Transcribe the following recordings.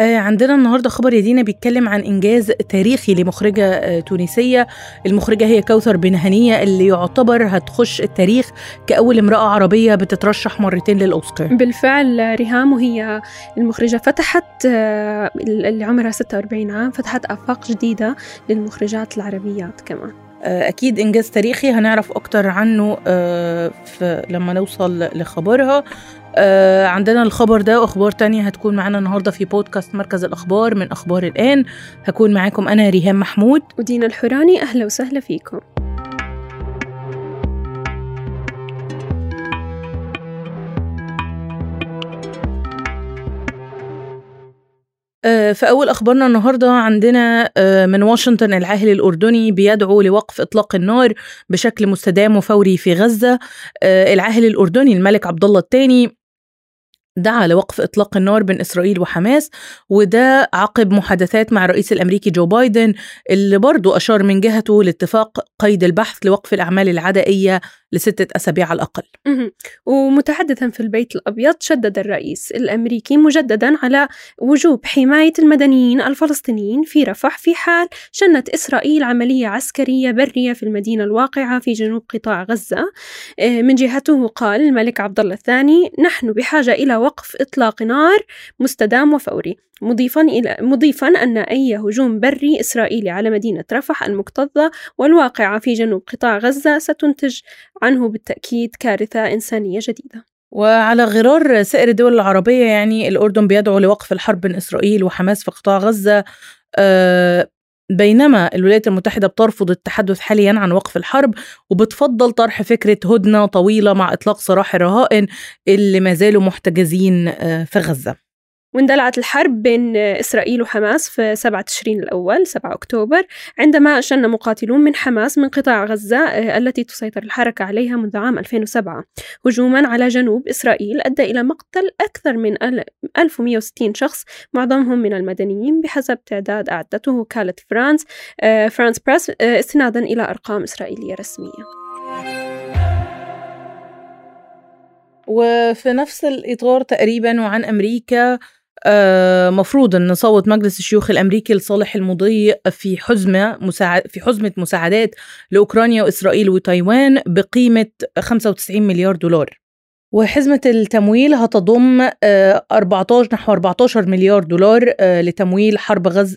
آه، عندنا النهارده خبر يدينا بيتكلم عن إنجاز تاريخي لمخرجة آه، تونسية. المخرجة هي كوثر بن هنية اللي يعتبر هتخش التاريخ كأول امرأة عربية بتترشح مرتين للأوسكار. بالفعل ريهام وهي المخرجة فتحت آه، اللي عمرها 46 عام فتحت آفاق جديدة للمخرجات العربيات كمان. أكيد إنجاز تاريخي. هنعرف أكتر عنه في لما نوصل لخبرها. آه عندنا الخبر ده وأخبار تانية هتكون معانا النهارده في بودكاست مركز الأخبار من أخبار الآن. هكون معاكم أنا ريهام محمود. ودينا الحوراني أهلا وسهلا فيكم. في أول أخبارنا النهاردة عندنا آه، من واشنطن العاهل الأردني بيدعو لوقف إطلاق النار بشكل مستدام وفوري في غزة. آه، العاهل الأردني الملك عبد الله الثاني دعا لوقف إطلاق النار بين إسرائيل وحماس وده عقب محادثات مع الرئيس الأمريكي جو بايدن اللي برضه أشار من جهته لاتفاق قيد البحث لوقف الأعمال العدائية لستة أسابيع على الأقل. ومتحدثا في البيت الأبيض شدد الرئيس الأمريكي مجددا على وجوب حماية المدنيين الفلسطينيين في رفح في حال شنت إسرائيل عملية عسكرية برية في المدينة الواقعة في جنوب قطاع غزة. آه، من جهته قال الملك عبد الله الثاني نحن بحاجة إلى وقف إطلاق نار مستدام وفوري مضيفا إلى مضيفا أن أي هجوم بري إسرائيلي على مدينة رفح المكتظة والواقعة في جنوب قطاع غزة ستنتج عنه بالتأكيد كارثة إنسانية جديدة. وعلى غرار سائر الدول العربية يعني الأردن بيدعو لوقف الحرب بين إسرائيل وحماس في قطاع غزة آه، بينما الولايات المتحدة بترفض التحدث حاليا عن وقف الحرب وبتفضل طرح فكرة هدنة طويلة مع إطلاق سراح الرهائن اللي ما زالوا محتجزين آه، في غزة. واندلعت الحرب بين إسرائيل وحماس في 7 تشرين الأول 7 أكتوبر عندما شن مقاتلون من حماس من قطاع غزة آه، التي تسيطر الحركة عليها منذ عام 2007 هجوما على جنوب إسرائيل أدى إلى مقتل أكثر من 1160 شخص معظمهم من المدنيين بحسب تعداد أعدته وكالة فرانس آه، فرانس بريس آه، استنادا إلى أرقام إسرائيلية رسمية. وفي نفس الإطار تقريبا وعن أمريكا مفروض أن صوت مجلس الشيوخ الأمريكي لصالح المضي في حزمة مساعد في حزمة مساعدات لأوكرانيا وإسرائيل وتايوان بقيمة 95 مليار دولار. وحزمة التمويل هتضم 14 آه، نحو 14 مليار دولار آه، لتمويل حرب غز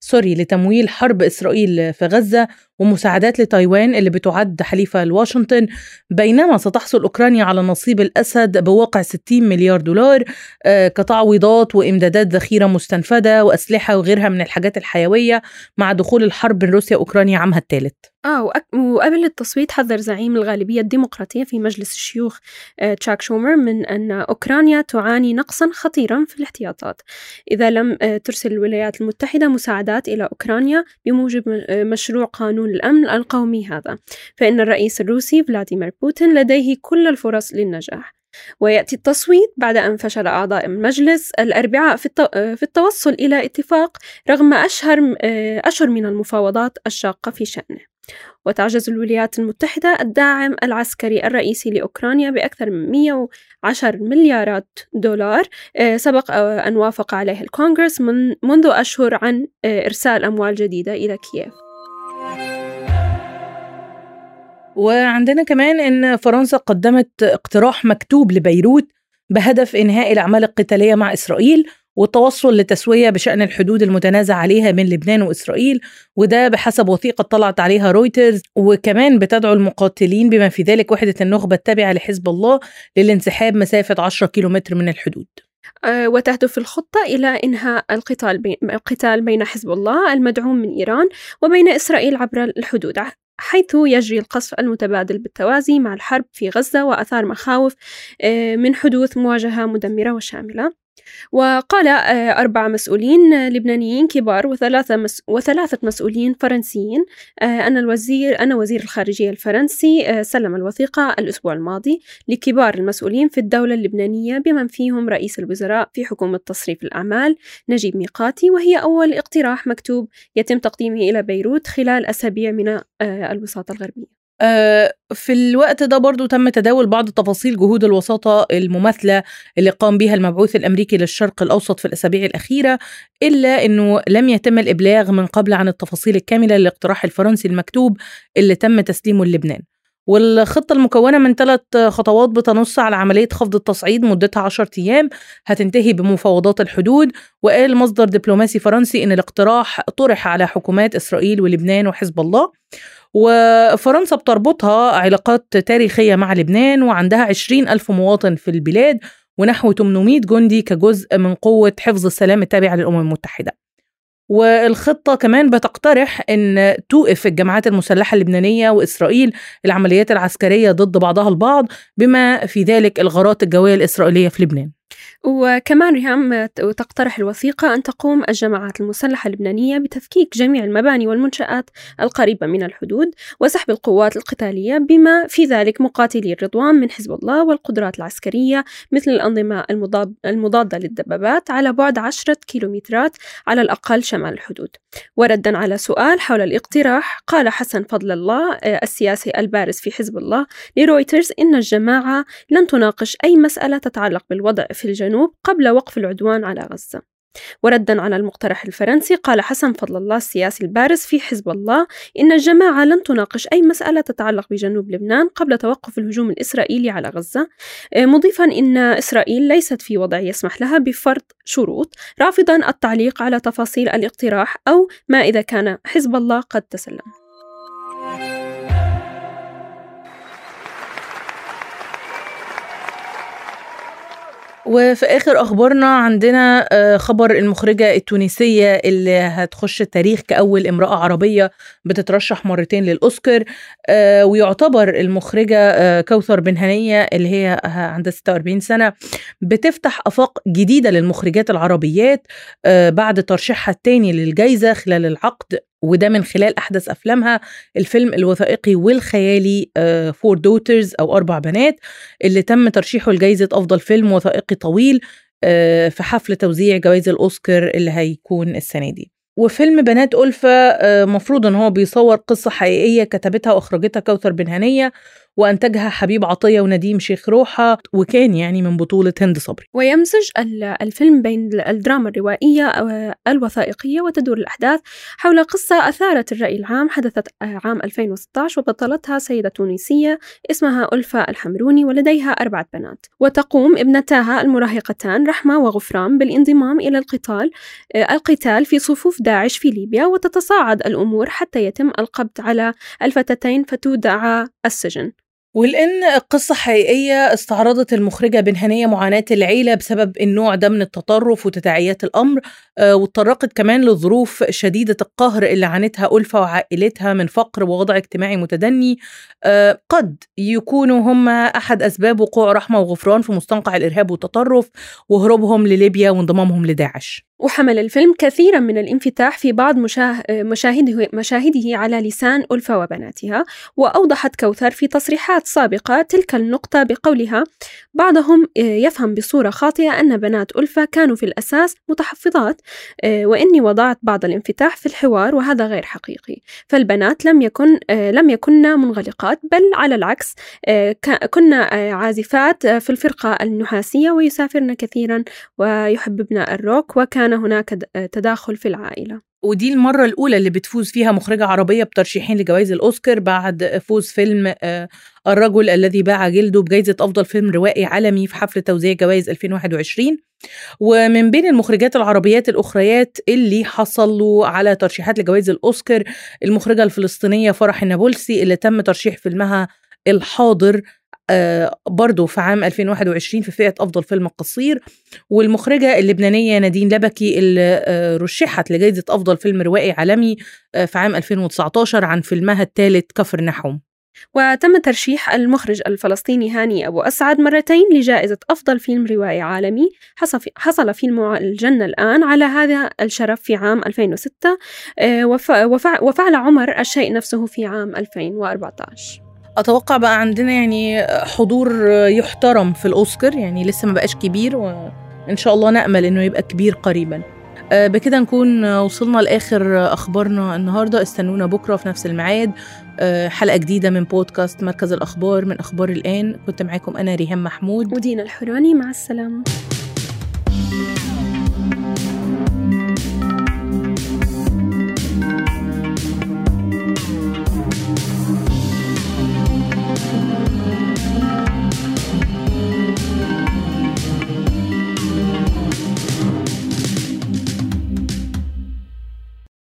سوري لتمويل حرب إسرائيل في غزة ومساعدات لتايوان اللي بتعد حليفة لواشنطن بينما ستحصل أوكرانيا على نصيب الأسد بواقع 60 مليار دولار آه، كتعويضات وإمدادات ذخيرة مستنفدة وأسلحة وغيرها من الحاجات الحيوية مع دخول الحرب بين روسيا وأوكرانيا عامها الثالث. آه وقبل التصويت حذر زعيم الغالبية الديمقراطية في مجلس الشيوخ آه، تشاك شومر من أن أوكرانيا تعاني نقصا خطيرا في الاحتياطات. إذا لم آه، ترسل الولايات المتحدة مساعدات إلى أوكرانيا بموجب مشروع قانون قانون الأمن القومي هذا فإن الرئيس الروسي فلاديمير بوتين لديه كل الفرص للنجاح. ويأتي التصويت بعد أن فشل أعضاء المجلس الأربعاء في التوصل إلى اتفاق رغم أشهر أشهر من المفاوضات الشاقة في شأنه. وتعجز الولايات المتحدة الداعم العسكري الرئيسي لأوكرانيا بأكثر من 110 مليارات دولار سبق أن وافق عليه الكونغرس من منذ أشهر عن إرسال أموال جديدة إلى كييف. وعندنا كمان إن فرنسا قدمت اقتراح مكتوب لبيروت بهدف إنهاء الأعمال القتالية مع إسرائيل والتوصل لتسويه بشأن الحدود المتنازع عليها بين لبنان وإسرائيل وده بحسب وثيقة طلعت عليها رويترز وكمان بتدعو المقاتلين بما في ذلك وحدة النخبة التابعة لحزب الله للانسحاب مسافة 10 كيلومتر من الحدود. آه، وتهدف الخطة إلى إنهاء القتال بين القتال بين حزب الله المدعوم من إيران وبين إسرائيل عبر الحدود. حيث يجري القصف المتبادل بالتوازي مع الحرب في غزة وأثار مخاوف آه، من حدوث مواجهة مدمرة وشاملة. وقال آه، أربع مسؤولين لبنانيين كبار وثلاثة, مس وثلاثة مسؤولين فرنسيين آه، أن الوزير أن وزير الخارجية الفرنسي آه، سلم الوثيقة الأسبوع الماضي لكبار المسؤولين في الدولة اللبنانية بمن فيهم رئيس الوزراء في حكومة تصريف الأعمال نجيب ميقاتي وهي أول اقتراح مكتوب يتم تقديمه إلى بيروت خلال أسابيع من الوساطة الغربية. آه، في الوقت ده برضو تم تداول بعض تفاصيل جهود الوساطة المماثلة اللي قام بها المبعوث الأمريكي للشرق الأوسط في الأسابيع الأخيرة إلا أنه لم يتم الإبلاغ من قبل عن التفاصيل الكاملة للاقتراح الفرنسي المكتوب اللي تم تسليمه للبنان. والخطة المكونة من ثلاث خطوات بتنص على عملية خفض التصعيد مدتها 10 أيام هتنتهي بمفاوضات الحدود وقال مصدر دبلوماسي فرنسي إن الاقتراح طرح على حكومات إسرائيل ولبنان وحزب الله. وفرنسا بتربطها علاقات تاريخية مع لبنان وعندها 20 ألف مواطن في البلاد ونحو 800 جندي كجزء من قوة حفظ السلام التابعة للأمم المتحدة. والخطة كمان بتقترح أن توقف الجماعات المسلحة اللبنانية وإسرائيل العمليات العسكرية ضد بعضها البعض بما في ذلك الغارات الجوية الإسرائيلية في لبنان. وكمان ريهام تقترح الوثيقة أن تقوم الجماعات المسلحة اللبنانية بتفكيك جميع المباني والمنشآت القريبة من الحدود وسحب القوات القتالية بما في ذلك مقاتلي الرضوان من حزب الله والقدرات العسكرية مثل الأنظمة المضادة للدبابات على بعد عشرة كيلومترات على الأقل شمال الحدود. وردا على سؤال حول الاقتراح قال حسن فضل الله آه، السياسي البارز في حزب الله لرويترز إن الجماعة لن تناقش أي مسألة تتعلق بالوضع في الجنوب قبل وقف العدوان على غزة. وردا على المقترح الفرنسي قال حسن فضل الله السياسي البارز في حزب الله إن الجماعة لن تناقش أي مسألة تتعلق بجنوب لبنان قبل توقف الهجوم الإسرائيلي على غزة. آه، مضيفا إن إسرائيل ليست في وضع يسمح لها بفرض شروط رافضا التعليق على تفاصيل الاقتراح أو ما إذا كان حزب الله قد تسلم. وفي آخر أخبارنا عندنا آه، خبر المخرجة التونسية اللي هتخش التاريخ كأول امرأة عربية بتترشح مرتين للأوسكار آه، ويعتبر المخرجة آه، كوثر بن هنية اللي هي عندها 46 سنة بتفتح آفاق جديدة للمخرجات العربيات بعد ترشيحها الثاني للجائزة خلال العقد. وده من خلال أحدث أفلامها الفيلم الوثائقي والخيالي Four uh, Daughters أو أربع بنات اللي تم ترشيحه لجائزة أفضل فيلم وثائقي طويل uh, في حفل توزيع جوائز الأوسكار اللي هيكون السنة دي. وفيلم بنات ألفة uh, مفروض إن هو بيصور قصة حقيقية كتبتها واخرجتها كوثر بن هنية وأنتجها حبيب عطية ونديم شيخ روحة وكان يعني من بطولة هند صبري. ويمزج الفيلم بين الدراما الروائية الوثائقية وتدور الأحداث حول قصة أثارت الرأي العام حدثت عام 2016 وبطلتها سيدة تونسية اسمها ألفا الحمروني ولديها أربعة بنات. وتقوم ابنتاها المراهقتان رحمة وغفران بالانضمام إلى القتال القتال في صفوف داعش في ليبيا وتتصاعد الأمور حتى يتم القبض على الفتاتين فتودعا السجن. ولأن القصة حقيقية استعرضت المخرجة بن هنية معاناة العيلة بسبب النوع ده من التطرف وتداعيات الأمر آه، واتطرقت كمان لظروف شديدة القهر اللي عانتها ألفة وعائلتها من فقر ووضع اجتماعي متدني. آه، قد يكونوا هم أحد أسباب وقوع رحمة وغفران في مستنقع الإرهاب والتطرف وهروبهم لليبيا وانضمامهم لداعش. وحمل الفيلم كثيرا من الانفتاح في بعض مشاه... مشاهده... مشاهده على لسان ألفة وبناتها وأوضحت كوثر في تصريحات سابقة تلك النقطة بقولها. بعضهم يفهم بصورة خاطئة أن بنات ألفة كانوا في الأساس متحفظات وإني وضعت بعض الانفتاح في الحوار وهذا غير حقيقي. فالبنات لم يكن لم يكن منغلقات بل على العكس كنا عازفات في الفرقة النحاسية ويسافرن كثيرا ويحببن الروك وكان كان هناك تداخل في العائلة. ودي المرة الأولى اللي بتفوز فيها مخرجة عربية بترشيحين لجوائز الأوسكار بعد فوز فيلم آه، الرجل الذي باع جلده بجائزة أفضل فيلم روائي عالمي في حفل توزيع جوائز 2021 ومن بين المخرجات العربيات الأخريات اللي حصلوا على ترشيحات لجوائز الأوسكار المخرجة الفلسطينية فرح النابلسي اللي تم ترشيح فيلمها الحاضر آه، برضه في عام 2021 في فئة أفضل فيلم قصير والمخرجة اللبنانية نادين لبكي اللي آه، رشحت لجائزة أفضل فيلم روائي عالمي آه، في عام 2019 عن فيلمها الثالث كفر نحوم. وتم ترشيح المخرج الفلسطيني هاني أبو أسعد مرتين لجائزة أفضل فيلم روائي عالمي. حصل فيلم الجنة الآن على هذا الشرف في عام 2006 وفعل عمر الشيء نفسه في عام 2014 أتوقع بقى عندنا يعني حضور يحترم في الأوسكار يعني لسه ما بقاش كبير وإن شاء الله نأمل إنه يبقى كبير قريبا. آه، بكده نكون وصلنا لآخر أخبارنا النهارده. استنونا بكرة في نفس الميعاد. آه، حلقة جديدة من بودكاست مركز الأخبار من أخبار الآن. كنت معاكم أنا ريهام محمود. ودينا الحراني مع السلامة.